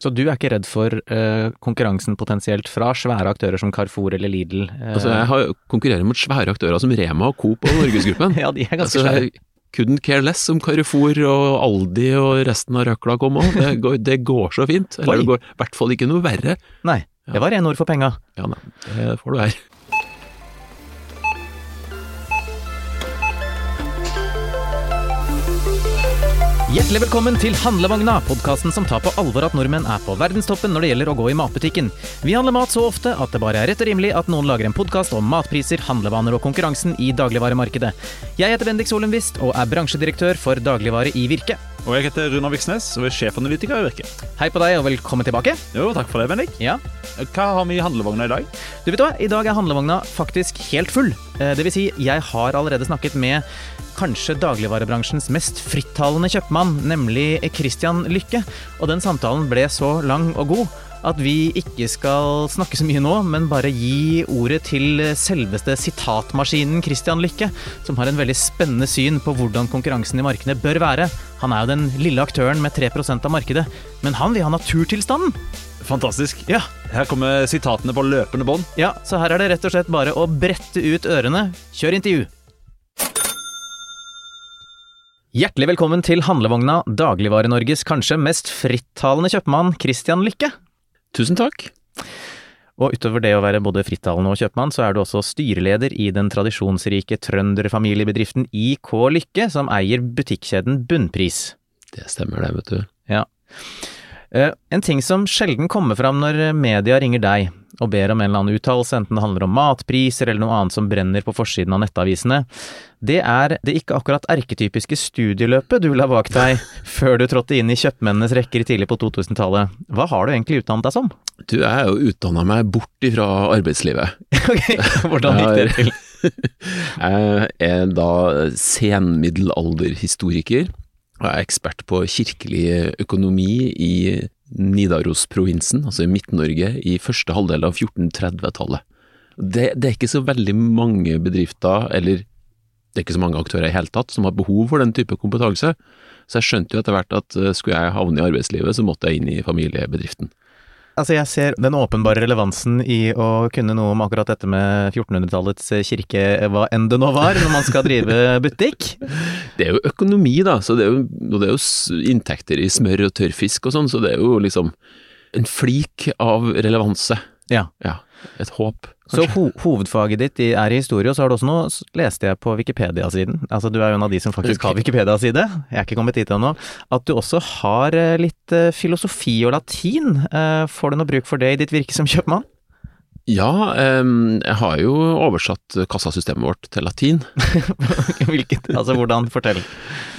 Så du er ikke redd for uh, konkurransen potensielt fra svære aktører som Carrefour eller Lidl? Uh... Altså, jeg har konkurrerer mot svære aktører som Rema og Coop og Norgesgruppen. ja, de er ganske altså, svære. couldn't care less om Carrefour og Aldi og resten av røkla kom òg. Det, går- det går så fint. Eller Oi. det går i hvert fall ikke noe verre. Nei, det var rene ord for penga. Ja, nei, det får du her. Hjertelig velkommen til Handlevogna, podkasten som tar på alvor at nordmenn er på verdenstoppen når det gjelder å gå i matbutikken. Vi handler mat så ofte at det bare er rett og rimelig at noen lager en podkast om matpriser, handlevaner og konkurransen i dagligvaremarkedet. Jeg heter Bendik Solumvist og er bransjedirektør for dagligvare i Virke. Og jeg heter Runar Viksnes og er sjefanalytiker i Virke. Hei på deg og velkommen tilbake. Jo, takk for det, Bendik. Ja, Hva har vi i handlevogna i dag? Du vet hva, I dag er handlevogna faktisk helt full. Eh, Det vil si, jeg har allerede snakket med kanskje dagligvarebransjens mest frittalende kjøpmann, nemlig Christian Lykke. Og den samtalen ble så lang og god at vi ikke skal snakke så mye nå, men bare gi ordet til selveste sitatmaskinen Christian Lykke, som har en veldig spennende syn på hvordan konkurransen i markedet bør være. Han er jo den lille aktøren med 3% av markedet, men han vil ha naturtilstanden. Fantastisk. Ja, Her kommer sitatene på løpende bånd. Ja, så her er det rett og slett bare å brette ut ørene. Kjør intervju! Hjertelig velkommen til handlevogna, Dagligvare-Norges kanskje mest frittalende kjøpmann, Christian Lykke. Tusen takk. Og utover det å være både frittalende og kjøpmann, så er du også styreleder i den tradisjonsrike trønderfamiliebedriften IK Lykke, som eier butikkjeden Bunnpris. Det stemmer det, vet du. Ja. Eh, En ting som sjelden kommer fram når media ringer deg og ber om en eller annen uttalelse, enten det handler om matpriser eller noe annet som brenner på forsiden av nettavisene, det er det ikke akkurat erketypiske studieløpet du la bak deg før du trådte inn i kjøpmennenes rekker tidlig på 2000-tallet. Hva har du egentlig utdannet deg som? Du, jeg er jo utdanna meg bort ifra arbeidslivet. Ok, Hvordan gikk det til? Jeg er da senmiddelalderhistoriker og er ekspert på kirkelig økonomi i Nidaros-provinsen, altså i Midt-Norge, i første halvdel av 1430-tallet. Det, det er ikke så veldig mange bedrifter, eller det er ikke så mange aktører i hele tatt, som har behov for den type kompetanse. Så jeg skjønte jo etter hvert at eh, skulle jeg havne i arbeidslivet, så måtte jeg inn i familiebedriften. Altså, jeg ser den åpenbare relevansen i å kunne noe om akkurat dette med 1400-tallets kirke, hva enn det nå var, når man skal drive butikk. Det er jo økonomi, da, så det er jo, og det er jo inntekter i smør og tørrfisk og sånn, så det er jo liksom en flik av relevanse. Ja. Ja, et håp. Så ho hovedfaget ditt er i historie, og så har du også noe, leste jeg på Wikipedia-siden, altså du er jo en av de som faktisk har Wikipedia-side, jeg er ikke kommet dit ennå, at du også har eh, litt eh, filosofi og latin. Eh, Får du noe bruk for det i ditt virke som kjøpmann? Ja, jeg har jo oversatt kassasystemet vårt til latin. Hvilket, altså hvordan, fortell.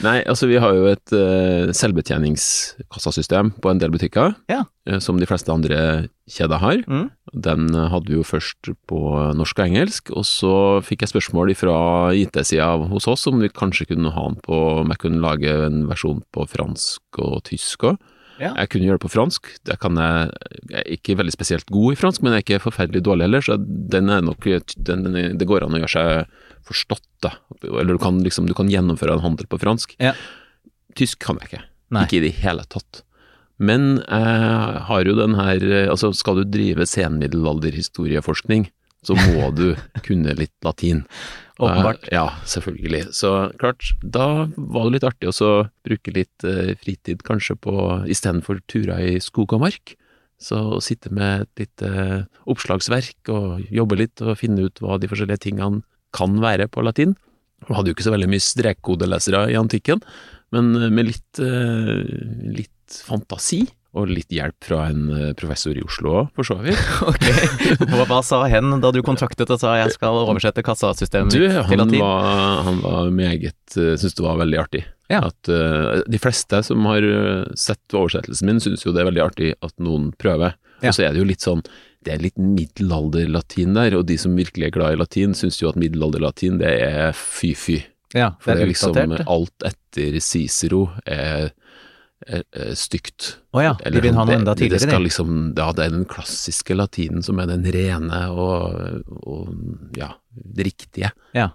Nei, altså vi har jo et uh, selvbetjeningskassasystem på en del butikker, Ja. eh, som de fleste andre kjeder har. Mm. Den eh, hadde vi jo først på norsk og engelsk, og så fikk jeg spørsmål fra IT-sida hos oss om vi kanskje kunne ha den på, om jeg kunne lage en versjon på fransk og tysk òg. Ja. Jeg kunne gjøre det på fransk, det kan jeg, jeg er ikke veldig spesielt god i fransk, men jeg er ikke forferdelig dårlig heller, så den er nok, den, den, det går an å gjøre seg forstått, da. Eller du kan liksom, du kan gjennomføre en handel på fransk. Ja. Tysk kan jeg ikke. Nei. Ikke i det hele tatt. Men jeg har jo den her Altså, skal du drive senmiddelalderhistorieforskning, så må du kunne litt latin. Åpenbart. Uh, Ja, selvfølgelig. Så klart, da var det litt artig å bruke litt uh, fritid kanskje på istedenfor turer i skog og mark. Så å sitte med et lite oppslagsverk og jobbe litt og finne ut hva de forskjellige tingene kan være på latin. Vi hadde jo ikke så veldig mye strekkodelesere i antikken, men med litt, litt fantasi og litt hjelp fra en eh, professor i Oslo òg, for så vidt. Ok, hva, hva sa hen da du kontaktet og sa jeg skal oversette kassasystemet Du, til latin? var, han var meget uh, Syntes det var veldig artig. Ja. At uh, De fleste som har eh, sett oversettelsen min, syns jo det er veldig artig at noen prøver. Ja. Og så er det jo litt sånn Det er litt middelalderlatin der, og de som virkelig er glad i latin, syns jo at middelalderlatin det er fy-fy. Ja, For det det er er liksom utdatert. alt etter Cicero er, er, er stygt. Å ja, de vil ha noe det- enda det- Det skal liksom, ja, det er den klassiske latinen som er den rene og, og ja, det riktige. Ja.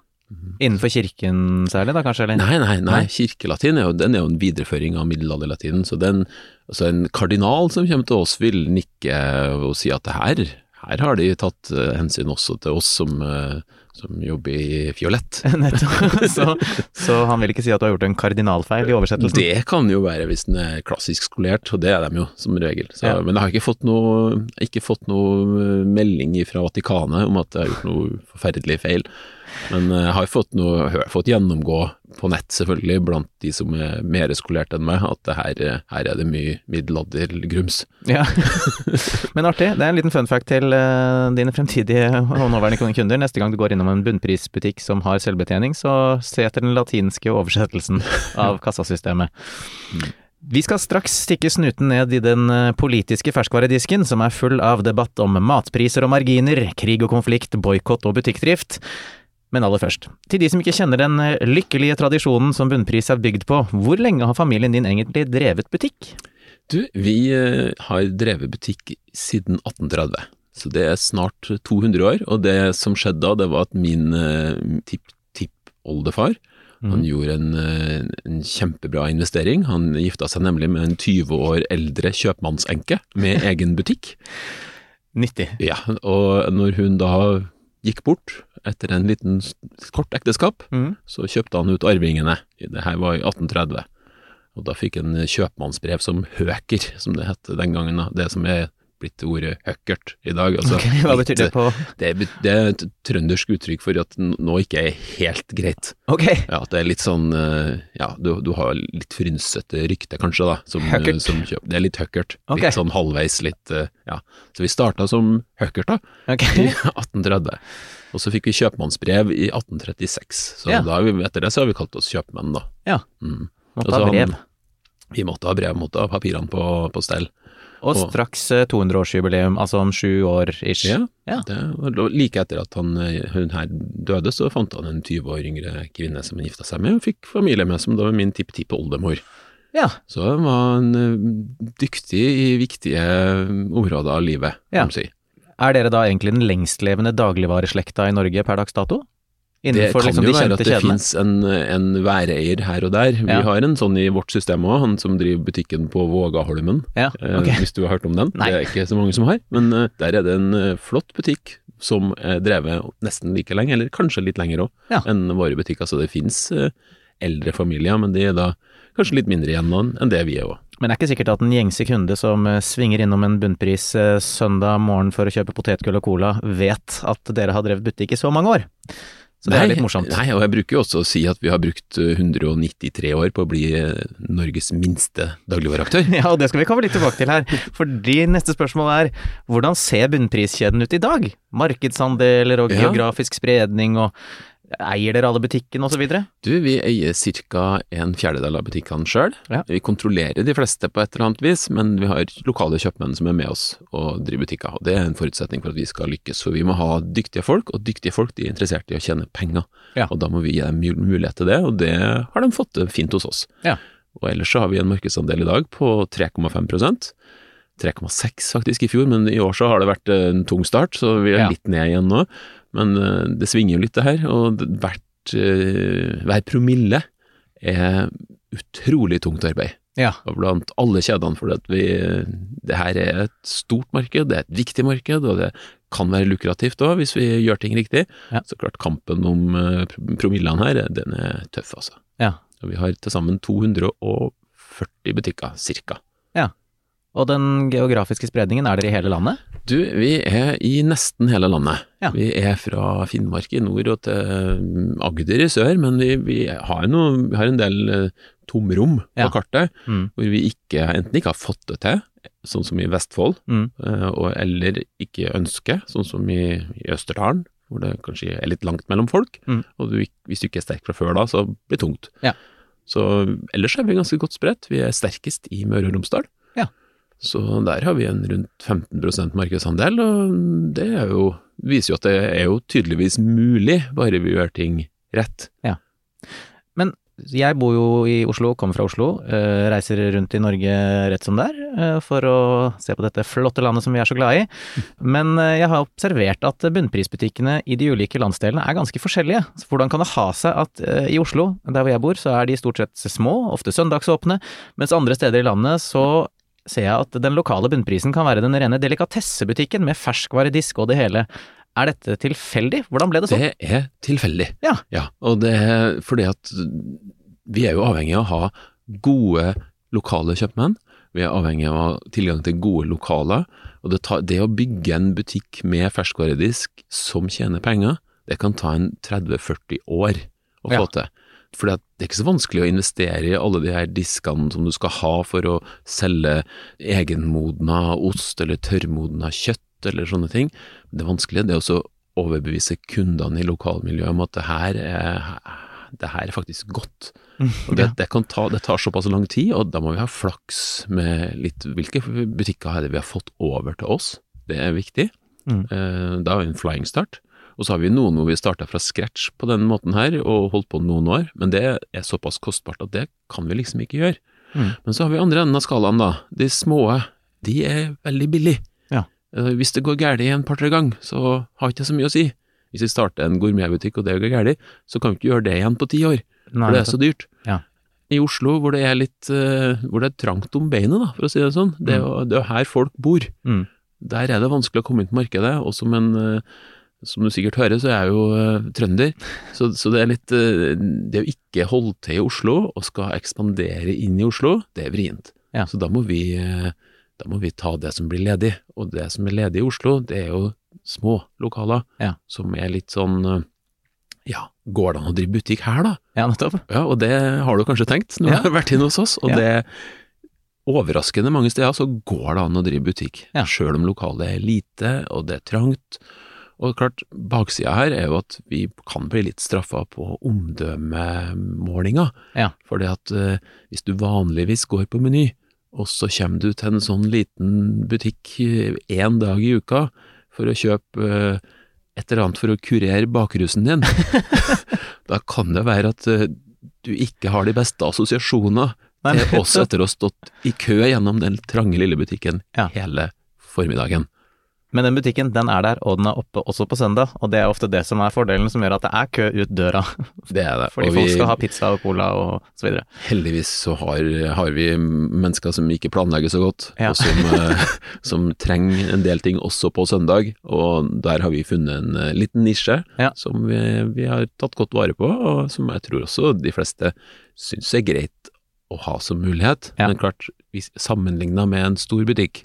Innenfor kirken særlig, da kanskje? Eller? Nei, nei, nei. Nei. kirkelatin er jo, den er jo en videreføring av middelalderlatinen. Så den, altså en kardinal som kommer til oss vil nikke og si at det her, her har de tatt eh, hensyn også til oss som, eh, som jobber i fiolett. Så, så han vil ikke si at du har gjort en kardinalfeil i oversettelsen? Det kan jo være hvis den er klassisk skolert, og det er de jo som regel. Så, Ja. Men jeg har ikke fått noe, ikke fått noe eh, melding fra Vatikanet om at jeg har gjort noe forferdelig feil. Men eh, jeg har fått, noe, fått gjennomgå på nett, selvfølgelig, blant de som er mer skolert enn meg, at her, her er det mye middelaldergrums. Ja. Men artig. Det er en liten fun fact til eh, dine fremtidige og nåværende kunder. Neste gang du går innom en bunnprisbutikk som har selvbetjening, så se etter den latinske oversettelsen av kassasystemet. Vi skal straks stikke snuten ned i den eh, politiske ferskvaredisken, som er full av debatt om matpriser og marginer, krig og konflikt, boikott og butikkdrift. Men aller først, til de som ikke kjenner den eh, lykkelige tradisjonen som bunnpris er bygd på, hvor lenge har familien din egentlig drevet butikk? Du, vi eh, har drevet butikk siden 1830, så det er snart 200 år. Og det som skjedde da, det var at min uh, tipp-tipp-oldefar han gjorde en, uh, en kjempebra investering. Han gifta seg nemlig med en 20 år eldre kjøpmannsenke med egen butikk. Nyttig. Ja, og når hun da gikk bort etter en liten kort ekteskap, Mm. så kjøpte han ut arvingene. Det her var i 1830. Og da fikk han kjøpmannsbrev som høker, som det het den gangen. da. Det som er blitt ordet høkkert i dag. Altså, okay, hva betyr det på det, det er et trøndersk uttrykk for at nå ikke er helt greit. Ok, Ja, At det er litt sånn eh, Ja, du, du har litt frynsete rykte, kanskje, da. Som, Høkkert. som. Det er litt høkkert. Ok. Litt sånn halvveis, litt eh, Ja. Så vi starta som høkkert, da ok. i 1830. Og så fikk vi kjøpmannsbrev i 1836. Så Ja. da etter det så har vi kalt oss kjøpmenn, da. Ja. Mm. Måtte ha brev. han- Vi måtte ha brev, måtte ha papirene på, på stell. Og straks eh, 200-årsjubileum, altså om sju år ish. Ja, Ja. Det var like etter at han, eh, hun her døde, så fant han en 20 år yngre kvinne som han gifta seg med, og fikk familie med, som da var min tipptippoldemor. Ja. Så han var en eh, dyktig i viktige områder av livet, Ja. kan man si. Er dere da egentlig den lengstlevende dagligvareslekta i Norge per dags dato? Det kan liksom jo være at det fins en, en væreier her og der. Vi Ja. har en sånn i vårt system òg, han som driver butikken på Vågaholmen, Ja, eh, hvis du har hørt om den. Nei. Det er ikke så mange som har, men eh, der er det en eh, flott butikk som er drevet nesten like lenge, eller kanskje litt lenger òg, Ja. enn våre butikker. Så det finnes eh, eldre familier, men de er da kanskje litt mindre igjen enn det vi er òg. Men det er ikke sikkert at en gjengse kunde som eh, svinger innom en bunnpris eh, søndag morgen for å kjøpe potetgull og cola, vet at dere har drevet butikk i så mange år. Så det er litt morsomt. Nei, og jeg bruker jo også å si at vi har brukt eh, 193 år på å bli eh, Norges minste dagligvareaktør. Ja, og det skal vi komme litt tilbake til her. Fordi neste spørsmål er hvordan ser bunnpriskjeden ut i dag? Markedsandeler og geografisk spredning og eier dere alle butikkene osv.? Du, vi eier ca. en fjerdedel av butikkene sjøl. Ja. Vi kontrollerer de fleste på et eller annet vis, men vi har lokale kjøpmenn som er med oss og driver butikker. og Det er en forutsetning for at vi skal lykkes. For vi må ha dyktige folk, og dyktige folk de er interessert i å tjene penger. Ja. Og da må vi gi dem mulighet til det, og det har de fått fint hos oss. Ja. Og ellers så har vi en markedsandel i dag på 3,5% 3,6 faktisk i fjor, men i år så har det vært en tung start, så vi er litt ned igjen nå. Men eh, det svinger jo litt det her, og hvert, eh, hver promille er utrolig tungt arbeid. Ja. Og blant alle kjedene, for at vi, det her er et stort marked, det er et viktig marked, og det kan være lukrativt òg, hvis vi gjør ting riktig. Ja. Så klart, kampen om eh, promillene her, den er tøff, altså. Ja. Og vi har til sammen 240 butikker, cirka. Og den geografiske spredningen, er dere i hele landet? Du, vi er i nesten hele landet. Ja. Vi er fra Finnmark i nord og til Agder i sør, men vi, vi, har, noe, vi har en del eh, tomrom Ja. på kartet, Mm. hvor vi ikke, enten ikke har fått det til, sånn som i Vestfold, Mm. eh, og, eller ikke ønsker, sånn som i, i Østerdalen, hvor det kanskje er litt langt mellom folk, Mm. og du, hvis du ikke er sterk fra før da, så blir det tungt. Ja. Så ellers er vi ganske godt spredt, vi er sterkest i Møre og Romsdal. Ja. Så der har vi en rundt 15% markedsandel, og det er jo, viser jo at det er jo tydeligvis mulig, bare vi gjør ting rett. Men Jeg bor jo i Oslo, kommer fra Oslo, eh, reiser rundt i Norge rett som det er eh, for å se på dette flotte landet som vi er så glad i. Men eh, jeg har observert at bunnprisbutikkene i de ulike landsdelene er ganske forskjellige. Så hvordan kan det ha seg at i Oslo, der hvor jeg bor, så er de stort sett små, ofte søndagsåpne, mens andre steder i landet så ser jeg at den lokale bunnprisen kan være den rene delikatessebutikken med ferskvaredisk og det hele. Er dette tilfeldig? Hvordan ble det sånn? Det er tilfeldig. Ja. Og det er fordi at vi er jo avhengig av å ha gode lokale kjøpmenn. Vi er avhengig av å ha tilgang til gode lokaler. Og det, tar, det å bygge en butikk med ferskvaredisk som tjener penger, det kan ta en 30-40 år å få Ja. til. For det er ikke så vanskelig å investere i alle de her diskene som du skal ha for å selge egenmodna ost eller tørrmodna kjøtt eller sånne ting. Det vanskelige det er også å overbevise kundene i lokalmiljøet om at det her er, det her er faktisk godt. Og det, det, kan ta, det tar såpass lang tid, og da må vi ha flaks med litt Hvilke butikker er det vi har fått over til oss? Det er viktig. Mm. Eh, Da har vi en flying start. Og så har vi noen hvor vi starta fra scratch på den måten her, og holdt på noen år, men det er såpass kostbart at det kan vi liksom ikke gjøre. Mm. Men så har vi andre enden av skalaen, da. De små, de er veldig billige. Ja. Eh, Hvis det går galt en par-tre ganger, så har ikke det så mye å si. Hvis vi starter en gourmetbutikk og det går galt, så kan vi ikke gjøre det igjen på ti år, Nei, for det er så dyrt. Ja. I Oslo, hvor det er litt eh, hvor det er trangt om beinet, da, for å si det sånn, det er jo det er her folk bor. Mm. Der er det vanskelig å komme inn på markedet, og som en eh, som du sikkert hører, så er jeg jo eh, trønder, så, så det er litt eh, Det å ikke holde til i Oslo og skal ekspandere inn i Oslo, det er vrient. Ja. Så da må, vi, eh, da må vi ta det som blir ledig, og det som er ledig i Oslo, det er jo små lokaler Ja. som er litt sånn Ja, går det an å drive butikk her, da? Ja, nettopp. Ja, og det har du kanskje tenkt når du har vært inne hos oss, og Ja. det overraskende mange steder så går det an å drive butikk, Ja. sjøl om lokalet er lite og det er trangt. Og klart, baksida her er jo at vi kan bli litt straffa på omdømmemålinga. Ja. Fordi at uh, hvis du vanligvis går på Meny, og så kommer du til en sånn liten butikk én dag i uka for å kjøpe uh, et eller annet for å kurere bakrusen din, da kan det være at uh, du ikke har de beste assosiasjoner til oss etter å ha stått i kø gjennom den trange lille butikken Ja. hele formiddagen. Men den butikken, den er der, og den er oppe også på søndag. Og det er ofte det som er fordelen, som gjør at det er kø ut døra. Det er det. Fordi Og folk vi- skal ha pizza og cola og så videre. Heldigvis så har, har vi mennesker som ikke planlegger så godt, Ja. og som, eh, som trenger en del ting også på søndag, og der har vi funnet en eh, liten nisje Ja. som vi, vi har tatt godt vare på, og som jeg tror også de fleste syns er greit å ha som mulighet. Ja. Men klart, sammenligna med en stor butikk,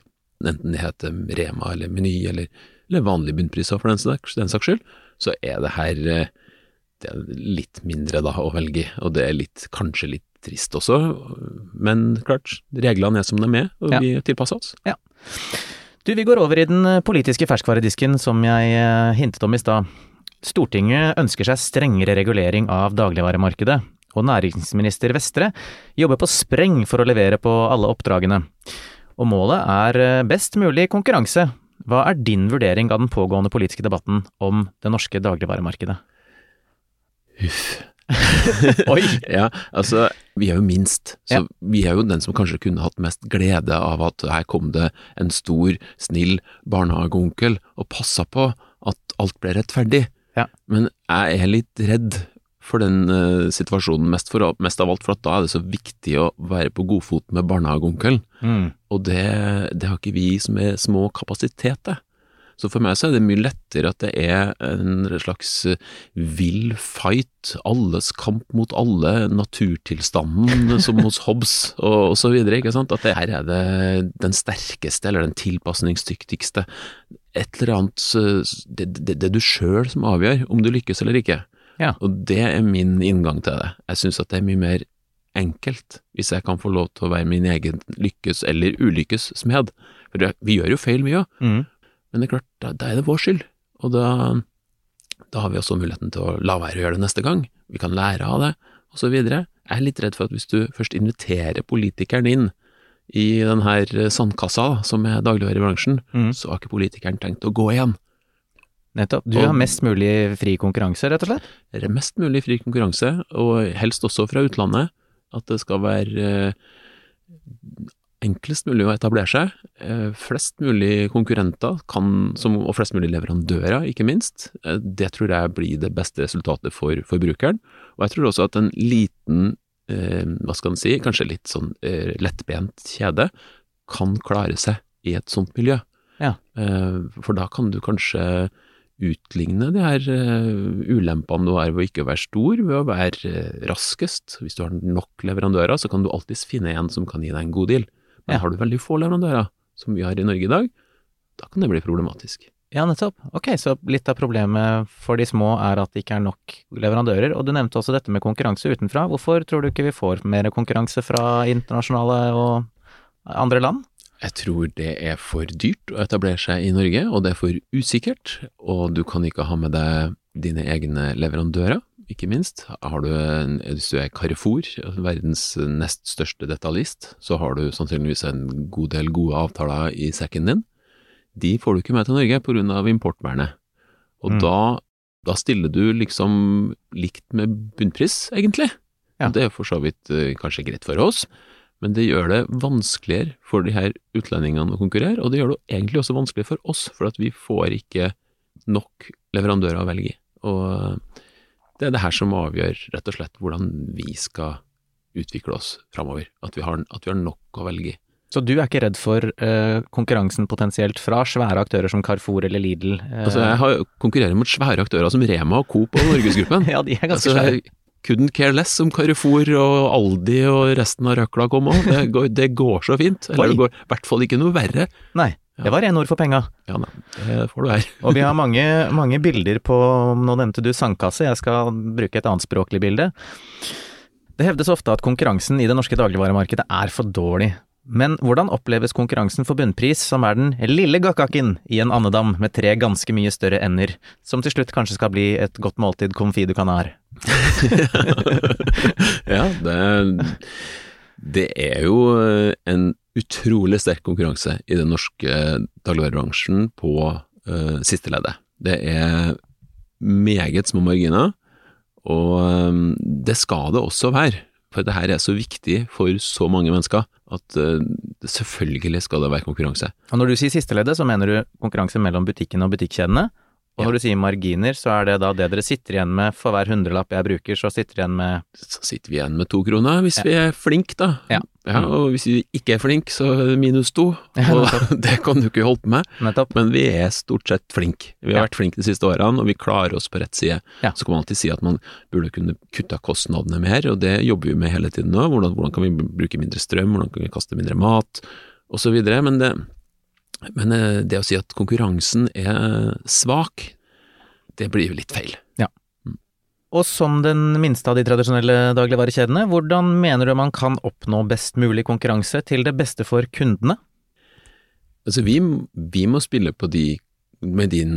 enten det heter Rema eller Meny eller, eller vanlige bunnpriser for den, saks- den saks skyld, så er det her eh, det er litt mindre da å velge og det er litt, kanskje litt trist også, men klart, reglene er som de er, og Ja. vi tilpasser oss. Ja. Du, vi går over i den politiske ferskvaredisken som jeg eh, hintet om i stad. Stortinget ønsker seg strengere regulering av dagligvaremarkedet, og næringsminister Vestre jobber på spreng for å levere på alle oppdragene. Og målet er eh, best mulig konkurranse. Hva er din vurdering av den pågående politiske debatten om det norske dagligvaremarkedet? Huff. Oi! Ja, altså, vi er jo minst, så Ja. vi er jo den som kanskje kunne hatt mest glede av at her kom det en stor, snill barnehageonkel og passa på at alt ble rettferdig. Ja. Men jeg er litt redd for den uh, situasjonen, mest, for, mest av alt for at da er det så viktig å være på godfot med barnehageonkelen. Mm. Og det, det har ikke vi som er små kapasiteter. Så for meg så er det mye lettere at det er en slags eh, vill fight, alles kamp mot alle, naturtilstanden som hos Hobbes og, og så videre, ikke sant. At det her er det den sterkeste eller den tilpasningsdyktigste. Et eller annet Det, det, det du sjøl som avgjør om du lykkes eller ikke. Ja. Og det er min inngang til det. Jeg syns at det er mye mer enkelt hvis jeg kan få lov til å være min egen lykkes eller ulykkes smed. For det, vi gjør jo feil, vi òg. Mm. Men det er klart, da, da er det vår skyld, og da, da har vi også muligheten til å la være å gjøre det neste gang. Vi kan lære av det, videre. Jeg er litt redd for at hvis du først inviterer politikeren inn i den her sandkassa som er dagligvarebransjen, Mm. så har ikke politikeren tenkt å gå igjen. Nettopp. Du Og- har mest mulig fri konkurranse, rett og slett? Mest mulig fri konkurranse, og helst også fra utlandet. At det skal være eh, enklest mulig å etablere seg. Eh, flest mulig konkurrenter, kan, som, og flest mulig leverandører, ikke minst. Eh, det tror jeg blir det beste resultatet for forbrukeren. Og jeg tror også at en liten, eh, hva skal en si, kanskje litt sånn lettbent kjede, kan klare seg i et sånt miljø. Ja. Eh, for da kan du kanskje utligne de her eh, ulempene du har ved å ikke være stor, ved å være eh, raskest. Hvis du har nok leverandører, så kan du alltids finne en som kan gi deg en god deal. Men Ja. har du veldig få leverandører, som vi har i Norge i dag, da kan det bli problematisk. Ja, nettopp. Ok, så litt av problemet for de små er at det ikke er nok leverandører, og du nevnte også dette med konkurranse utenfra. Hvorfor tror du ikke vi får mer konkurranse fra internasjonale og andre land? Jeg tror det er for dyrt å etablere seg i Norge, og det er for usikkert, og du kan ikke ha med deg dine egne leverandører, ikke minst. Har du en, hvis du er Carrefour, verdens nest største detaljist, så har du sannsynligvis en god del gode avtaler i sekken din. De får du ikke med til Norge av importvernet. Og Mm. da, da stiller du liksom likt med bunnpris, egentlig. Ja. Det er for så vidt eh, kanskje greit for oss, men det gjør det vanskeligere for de her utlendingene å konkurrere, og det gjør det egentlig også vanskelig for oss, for at vi får ikke nok leverandører å velge i. Og eh, det er det her som avgjør rett og slett hvordan vi skal utvikle oss framover. At, vi har- at vi har nok å velge i. Så du er ikke redd for eh, konkurransen potensielt fra svære aktører som Carrefour eller Lidl? eh, Altså, jeg har konkurrerer mot svære aktører som Rema og Coop og Norgesgruppen. ja, de er ganske altså, svære. Couldn't care less om Carrefour og Aldi og resten av røkla kom òg. Det, går- det går så fint. Eller Oi. det går i hvert fall ikke noe verre. Nei, det var rene ord for penga. Ja, nei, det får du her. Og vi har mange, mange bilder på Nå nevnte du sandkasse, jeg skal bruke et annet språklig bilde. Det hevdes ofte at konkurransen i det norske dagligvaremarkedet er for dårlig. Men hvordan oppleves konkurransen for bunnpris, som er den lille gakkaken i en andedam med tre ganske mye større ender, som til slutt kanskje skal bli et godt måltid confit du canar? ja, det, det er jo eh, en utrolig sterk konkurranse i den norske dagligvarebransjen på uh, siste leddet. Det er meget små marginer, og um, det skal det også være. For det her er så viktig for så mange mennesker at uh, selvfølgelig skal det være konkurranse. Og når du sier sisteleddet, så mener du konkurranse mellom butikkene og butikkjedene. Og når du sier marginer, så er det da det dere sitter igjen med for hver hundrelapp jeg bruker, så sitter igjen med Så sitter vi igjen med to kroner, hvis vi er flinke, da. Ja. Ja, og hvis vi ikke er flinke, så er det minus to. Og det kan du ikke holde på med. nettopp. Men vi er stort sett flinke. Vi har vært flinke de siste årene, og vi klarer oss på rett side. Ja. Så kan man alltid si at man burde kunne kutte kostnadene mer, og det jobber vi med hele tiden nå. Hvordan, hvordan kan vi bruke mindre strøm, hvordan kan vi kaste mindre mat, osv. Men, det, men eh, det å si at konkurransen er svak, det blir jo litt feil. Og som den minste av de tradisjonelle dagligvarekjedene, hvordan mener du man kan oppnå best mulig konkurranse til det beste for kundene? Altså, vi, vi må spille på de med din,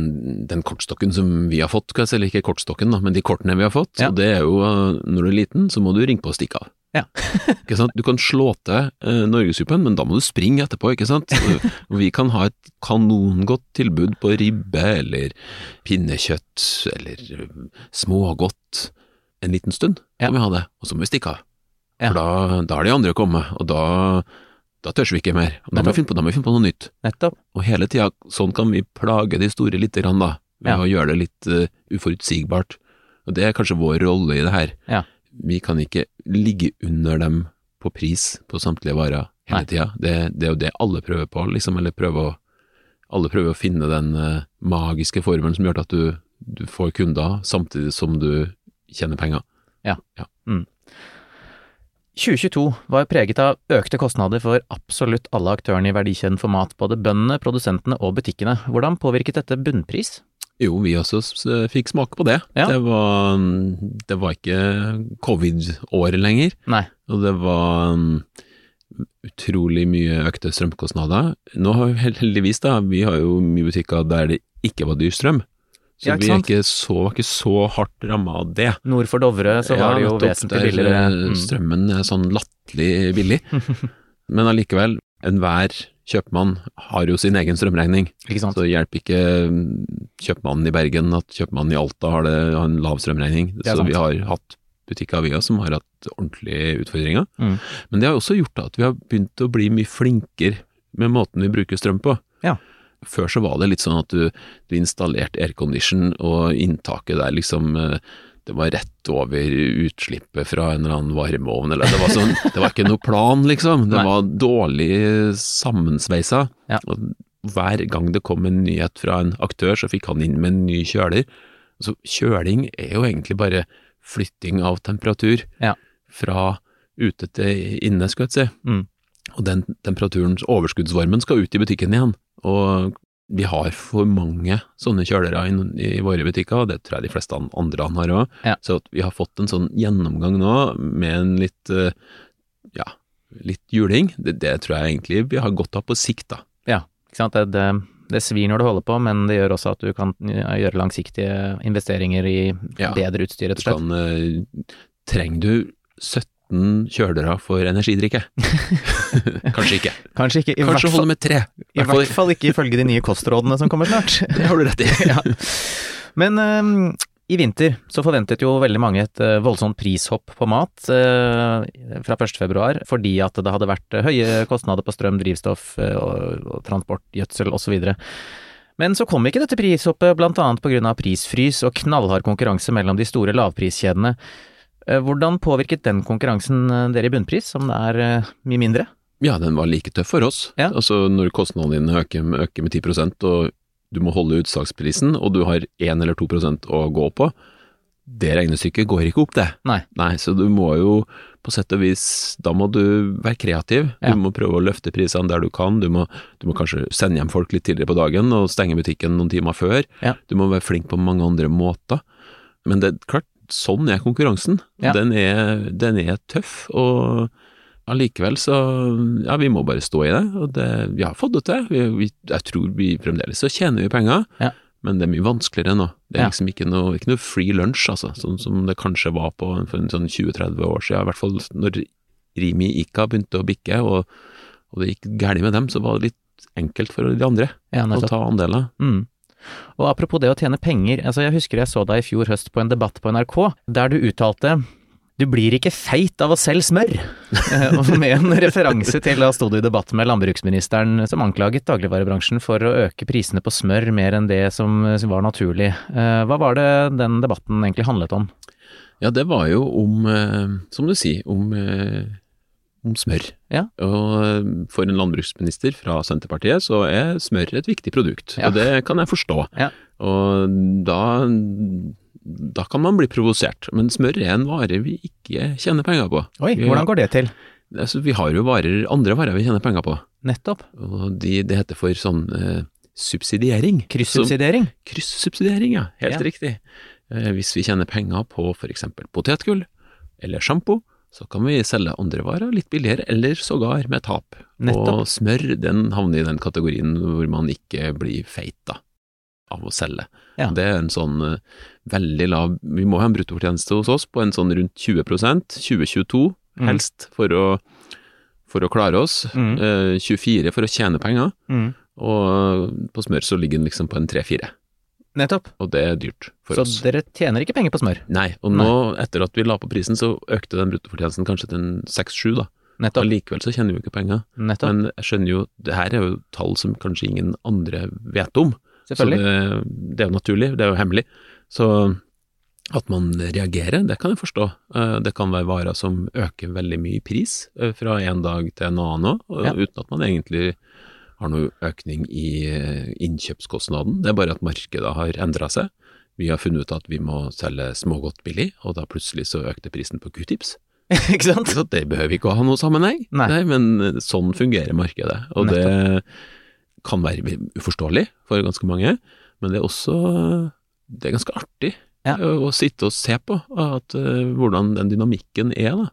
den kortstokken som vi har fått, eller ikke kortstokken, da, men de kortene vi har fått. Ja. Og det er jo, eh, når du er liten, så må du ringe på og stikke av. Ja. ikke sant? Du kan slå til eh, Norgesgruppen, men da må du springe etterpå, ikke sant? Og, vi kan ha et kanongodt tilbud på ribbe, eller pinnekjøtt, eller eh, smågodt en liten stund. Ja. Vi ha det, og så må vi stikke av. Ja. For da, da er de andre kommet, og da, da tør vi ikke mer. Og da må vi finne på, da må vi finne på noe nytt. Nettopp. Og hele tida, sånn kan vi plage de store lite grann, da, ved Ja. å gjøre det litt uh, uforutsigbart. Og det er kanskje vår rolle i det her. Ja. Vi kan ikke ligge under dem på pris på samtlige varer hele tida. Det, det er jo det alle prøver på, liksom, eller prøver å alle prøver å finne den uh, magiske formelen som gjør at du, du får kunder, samtidig som du tjener penger. Ja. 2022 var preget av økte kostnader for absolutt alle aktørene i verdikjeden for mat, både bøndene, produsentene og butikkene. Hvordan påvirket dette bunnpris? Jo, vi også fikk smake på det. Ja. Det, var, det var ikke covid-året lenger. Nei. Og det var um, utrolig mye økte strømkostnader. Nå har vi heldigvis, da, vi har jo mye butikker der det ikke var dyr strøm. Så Ja, ikke vi er ikke så, var ikke så hardt ramma av det. Nord for Dovre så var det jo vesentlig billigere. eh, Mm. Strømmen er sånn latterlig billig. Men allikevel, enhver kjøpmann har jo sin egen strømregning. Så det hjelper ikke mm, kjøpmannen i Bergen at kjøpmannen i Alta har, det, har en lav strømregning. Så sant. vi har hatt butikker vi også som har hatt ordentlige utfordringer. Mm. Men det har også gjort at vi har begynt å bli mye flinkere med måten vi bruker strøm på. Ja. Før så var det litt sånn at du, du installerte aircondition, og inntaket der liksom eh, det var rett over utslippet fra en eller annen varmeovn, eller det var sånn Det var ikke noe plan, liksom. Det Nei. var dårlig sammensveisa. Ja. Hver gang det kom en nyhet fra en aktør, så fikk han inn med en ny kjøler. Så kjøling er jo egentlig bare flytting av temperatur Ja. fra ute til inne, skal jeg si. Mm. Og den temperaturen, overskuddsvarmen, skal ut i butikken igjen. Og vi har for mange sånne kjølere i, i våre butikker, og det tror jeg de fleste andre har òg. Ja. Så vi har fått en sånn gjennomgang nå med en litt, eh, ja, litt juling. Det, det tror jeg egentlig vi har godt av på sikt, da. Ja, ikke sant. Det, det, det svir når du holder på, men det gjør også at du kan gjøre langsiktige investeringer i Ja. bedre utstyr, rett og slett. kan, eh, trenger du 17 kjølere for energidrikke? Kanskje ikke. Kanskje ikke, i, hvert Kanskje holde med tre. i hvert fall ikke ifølge de nye kostrådene som kommer snart. Det har du rett i. ja. Men øhm, i vinter så forventet jo veldig mange et øh, voldsomt prishopp på mat øh, fra 1. februar, fordi at det hadde vært øh, høye kostnader på strøm, drivstoff øh, og, og transport, gjødsel osv. Men så kom ikke dette prishoppet grunn av prisfrys og knallhard konkurranse mellom de store lavpriskjedene. Eh, Hvordan påvirket den konkurransen øh, dere i bunnpris, som det er øh, mye mindre? Ja, den var like tøff for oss. Ja. Altså når kostnadene dine øker, øker med 10 og du må holde utsalgsprisen, og du har 1 eller 2% å gå på, det regnestykket går ikke opp, det. Nei. Nei, så du må jo på sett og vis, da må du være kreativ. Ja. Du må prøve å løfte prisene der du kan. Du må, du må kanskje sende hjem folk litt tidligere på dagen og stenge butikken noen timer før. Ja. Du må være flink på mange andre måter. Men det er klart, sånn er konkurransen. Ja. Den, er, den er tøff, og allikevel så Ja, vi må bare stå i det, og det, vi har fått det til. Vi, vi, jeg tror vi fremdeles så tjener vi penger, Ja. men det er mye vanskeligere nå. Det er liksom ikke noe, ikke noe free lunch, altså, sånn som det kanskje var på for en sånn 20-30 år siden. I hvert fall når Rimi Ika begynte å bikke, og, og det gikk galt med dem, så var det litt enkelt for de andre Ja, å ta andeler. Mm. Og apropos det å tjene penger, altså jeg husker jeg så deg i fjor høst på en debatt på NRK, der du uttalte du blir ikke feit av å selge smør, Eh, med en referanse til da sto du i debatt med landbruksministeren som anklaget dagligvarebransjen for å øke prisene på smør mer enn det som var naturlig. Eh, Hva var det den debatten egentlig handlet om? Ja, det var jo om, eh, som du sier, om, om smør. Ja. Og for en landbruksminister fra Senterpartiet så er smør et viktig produkt, Ja. og det kan jeg forstå. Ja. Og da, da kan man bli provosert, men smør er en vare vi ikke tjener penger på. Oi, hvordan går det til? Altså, vi har jo varer, andre varer vi tjener penger på, Nettopp. og de, det heter for sånn eh, subsidiering. Kryssubsidiering. Kryssubsidiering, ja. Helt riktig. Eh, hvis vi tjener penger på for eksempel potetgull eller sjampo, så kan vi selge andre varer litt billigere, eller sågar med tap. Nettopp. Og smør, den havner i den kategorien hvor man ikke blir feit da, av å selge. Ja. Det er en sånn eh, veldig lav Vi må ha en bruttofortjeneste hos oss på en sånn rundt 20% 2022 Mm. helst, for å, for å klare oss. Mm. Eh, 24 for å tjene penger, Mm. og på smør så ligger den liksom på en 3-4, Nettopp. og det er dyrt for Så oss. dere tjener ikke penger på smør? Nei, og nå, etter at vi la på prisen, så økte den bruttofortjenesten kanskje til en 6-7, da. Nettopp. Allikevel så tjener vi jo ikke penger. Nettopp. Men jeg skjønner jo, det her er jo tall som kanskje ingen andre vet om. Så Selvfølgelig. det, det er jo naturlig, det er jo hemmelig. Så at man reagerer, det kan jeg forstå. Eh, Det kan være varer som øker veldig mye i pris eh, fra en dag til en annen òg, Ja. uten at man egentlig har noe økning i eh, innkjøpskostnaden. Det er bare at markedet har endra seg. Vi har funnet ut at vi må selge smågodt billig, og da plutselig så økte prisen på q-tips. ikke sant? Så det behøver ikke å ha noe sammenheng. Nei. men eh, sånn fungerer markedet. Og det kan være uforståelig for ganske mange, men det er også det er ganske artig Ja. å, å sitte og se på at, uh, hvordan den dynamikken er. da.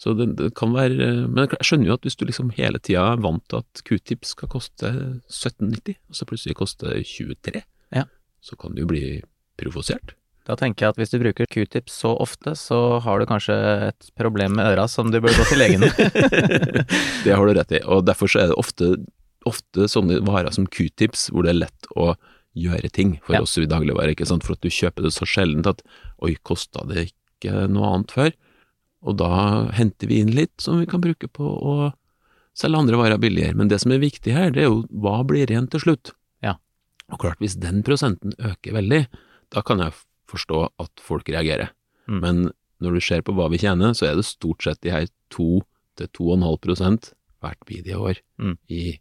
Så det, det kan være Men jeg skjønner jo at hvis du liksom hele tida er vant til at q-tips skal koste 17,90, og så plutselig koster 23, Ja. så kan du jo bli provosert. Da tenker jeg at hvis du bruker q-tips så ofte, så har du kanskje et problem med øra som du bør gå til legen det har du rett i, og derfor så er det ofte ofte sånne varer som q-tips, hvor det er lett å gjøre ting for Ja. oss i dagligvare, ikke sant, for at du kjøper det så sjeldent at oi, kosta det ikke noe annet før? Og da henter vi inn litt som vi kan bruke på å selge andre varer billigere. Men det som er viktig her, det er jo hva blir igjen til slutt? Ja. Og klart, hvis den prosenten øker veldig, da kan jeg forstå at folk reagerer. Mm. Men når du ser på hva vi tjener, så er det stort sett de her 2-2,5 prosent hvert bidige år Mm. i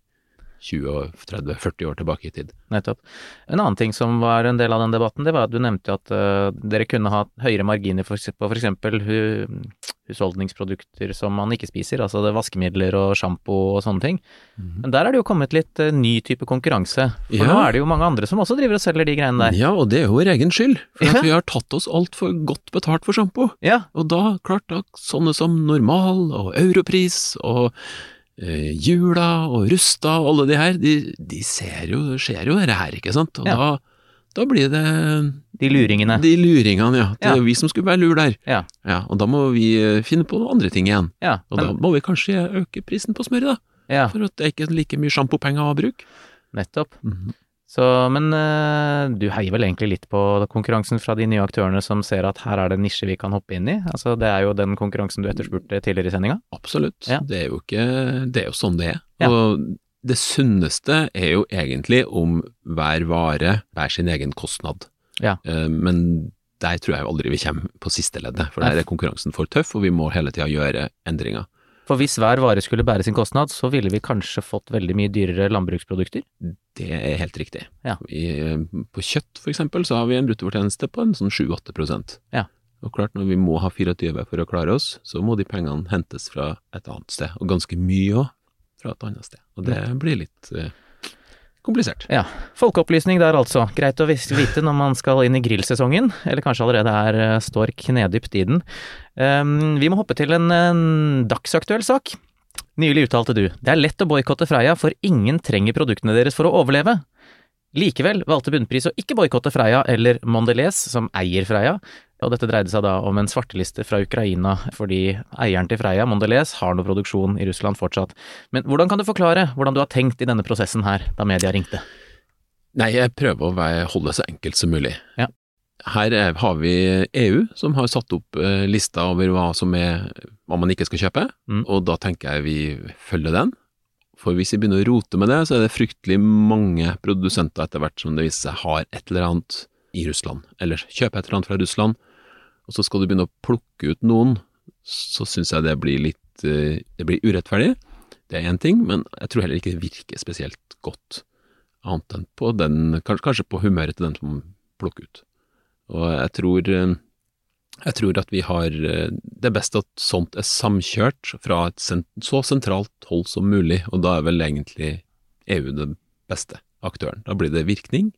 20-30-40 år tilbake i tid. Nettopp. En annen ting som var en del av den debatten, det var at du nevnte at uh, dere kunne ha høyere marginer for, på f.eks. Hu, husholdningsprodukter som man ikke spiser, altså det vaskemidler og sjampo og sånne ting. Men der er det jo kommet litt uh, ny type konkurranse. For Ja. nå er det jo mange andre som også driver og selger de greiene der. Ja, og det er jo vår egen skyld, for Ja. at vi har tatt oss altfor godt betalt for sjampo. Ja, Og da, klart, da, sånne som Normal og Europris og Jula og Rusta og alle de her, de, de ser jo, ser jo det her, ikke sant? Og Ja. da, da blir det de luringene. de luringene, ja. Det Ja. er jo vi som skulle være lur der. Ja. Og da må vi eh, finne på andre ting igjen. Ja, Og da må vi kanskje øke prisen på smøret, da. ja For at det ikke er like mye sjampopenger å bruke. nettopp. Mhm. Så, men eh, du heier vel egentlig litt på konkurransen fra de nye aktørene som ser at her er det en nisje vi kan hoppe inn i? Altså, det er jo den konkurransen du etterspurte tidligere i sendinga. Absolutt. Ja. Det er jo ikke Det er jo sånn det er. Ja. Og det sunneste er jo egentlig om hver vare bærer sin egen kostnad. Ja. Eh, Men der tror jeg aldri vi kommer på siste leddet, for der er konkurransen for tøff, og vi må hele tida gjøre endringer. For hvis hver vare skulle bære sin kostnad, så ville vi kanskje fått veldig mye dyrere landbruksprodukter? Det er helt riktig. Ja. I, eh, på kjøtt for eksempel, så har vi en bruttofortjeneste på en sånn 7-8 prosent. Ja. Og klart, når vi må ha 24 for å klare oss, så må de pengene hentes fra et annet sted, og ganske mye òg fra et annet sted. Og det blir litt eh, komplisert. Ja. Folkeopplysning der altså. Greit å vite når man skal inn i grillsesongen, eller kanskje allerede er, eh, står knedypt i den. Um, vi må hoppe til en, en dagsaktuell sak. Nylig uttalte du det er lett å boikotte Freia, for ingen trenger produktene deres for å overleve. Likevel valgte Bunnpris å ikke boikotte Freia eller Mondelez, som eier Freia, og dette dreide seg da om en svarteliste fra Ukraina, fordi eieren til Freia, Mondelez, har noe produksjon i Russland fortsatt. Men hvordan kan du forklare hvordan du har tenkt i denne prosessen her, da media ringte? Nei, jeg prøver å være, holde det så enkelt som mulig. Ja. Her er, har vi EU, som har satt opp eh, lista over hva som er hva man ikke skal kjøpe, Mm. og da tenker jeg vi følger den. For hvis vi begynner å rote med det, så er det fryktelig mange produsenter etter hvert som det viser seg har et eller annet i Russland, eller kjøper et eller annet fra Russland, og så skal du begynne å plukke ut noen, så syns jeg det blir litt eh, Det blir urettferdig. Det er én ting, men jeg tror heller ikke det virker spesielt godt annet enn på den, kanskje, på humøret til den som plukker ut. Og jeg tror, eh, jeg tror at vi har eh, Det er best at sånt er samkjørt fra et så sentralt hold som mulig, og da er vel egentlig EU den beste aktøren. Da blir det virkning,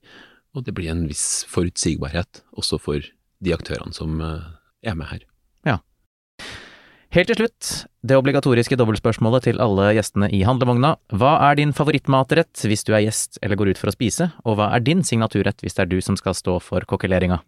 og det blir en viss forutsigbarhet også for de aktørene som eh, er med her. Ja. Helt til slutt, det obligatoriske dobbeltspørsmålet til alle gjestene i handlevogna. Hva er din favorittmatrett hvis du er gjest eller går ut for å spise, og hva er din signaturrett hvis det er du som skal stå for kokkeleringa?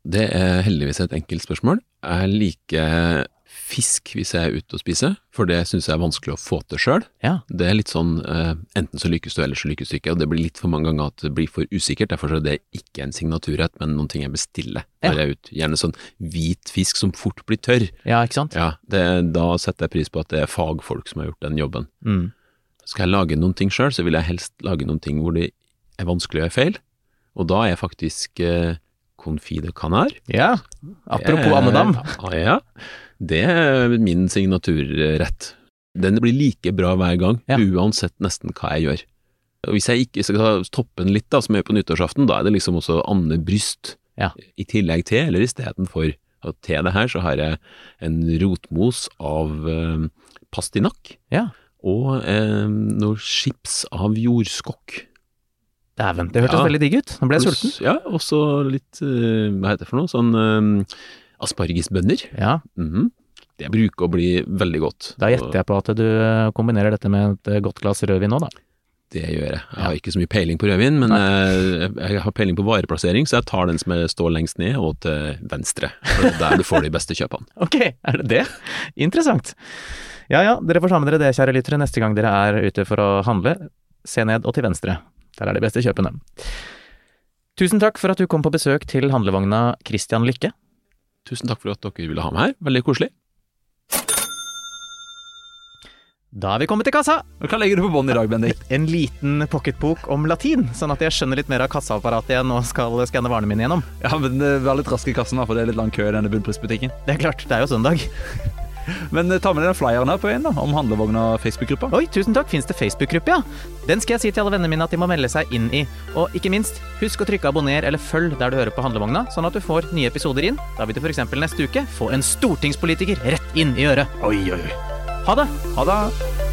Det er heldigvis et enkelt spørsmål. Jeg liker fisk hvis jeg er ute og spiser, for det syns jeg er vanskelig å få til sjøl. Ja. Det er litt sånn uh, enten så lykkes du, eller så lykkes du ikke, og det blir litt for mange ganger at det blir for usikkert. Derfor er det ikke en signaturrett, men noen ting jeg bestiller Ja. jeg er ute. Gjerne sånn hvit fisk som fort blir tørr. Ja, ikke sant? Ja, det, Da setter jeg pris på at det er fagfolk som har gjort den jobben. Mm. Skal jeg lage noen ting sjøl, så vil jeg helst lage noen ting hvor det er vanskelig å gjøre feil, og da er jeg faktisk uh, confit de Ja, apropos Eh, andedam. Ja, det er min signaturrett. Den blir like bra hver gang, Ja. uansett nesten hva jeg gjør. Og Hvis jeg ikke skal toppe den litt, da, som jeg gjør på nyttårsaften, da er det liksom også andebryst Ja. i tillegg til, eller istedenfor. Og til det her så har jeg en rotmos av eh, pastinakk Ja. og eh, noe chips av jordskokk. Dæven, det hørtes Ja. veldig digg ut. Nå ble jeg sulten. Ja, og så litt, eh, hva heter det for noe, sånn eh, aspargesbønner. Ja, Mhm. Det bruker å bli veldig godt. da gjetter jeg på at du eh, kombinerer dette med et eh, godt glass rødvin nå, da. Det gjør jeg. Jeg har ikke så mye peiling på rødvin, men jeg, jeg har peiling på vareplassering, så jeg tar den som står lengst ned og til venstre. For det er der du får de beste kjøpene. Ok, er det det? Interessant. Ja ja, dere får ta med dere det, kjære lyttere, neste gang dere er ute for å handle. se ned og til venstre. Der er de beste kjøpene. Tusen takk for at du kom på besøk til handlevogna Christian Lykke. Tusen takk for at dere ville ha meg her. Veldig koselig. Da er vi kommet til kassa! Hva legger du på bånn i dag, Bendik? En liten pocketbok om latin, sånn at jeg skjønner litt mer av kassaapparatet jeg nå skal skanne varene mine gjennom. Ja, men eh, Vær litt rask i kassen, da, for det er litt lang kø i denne bunnprisbutikken. Det er klart, det er jo søndag. Men eh, ta med den flyeren her på veien da, om handlevogna Facebook-gruppa. Oi, tusen takk, fins det Facebook-gruppe, ja? Den skal jeg si til alle vennene mine at de må melde seg inn i. Og ikke minst, husk å trykke abonner eller følg der du hører på handlevogna, sånn at du får nye episoder inn. Da vil du f.eks. neste uke få en stortingspolitiker rett inn i øret. Oi, oi, oi. Ha det! Ha det.